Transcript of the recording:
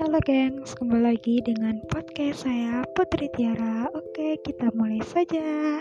Halo gengs, kembali lagi dengan podcast saya Putri Tiara. Oke, kita mulai saja.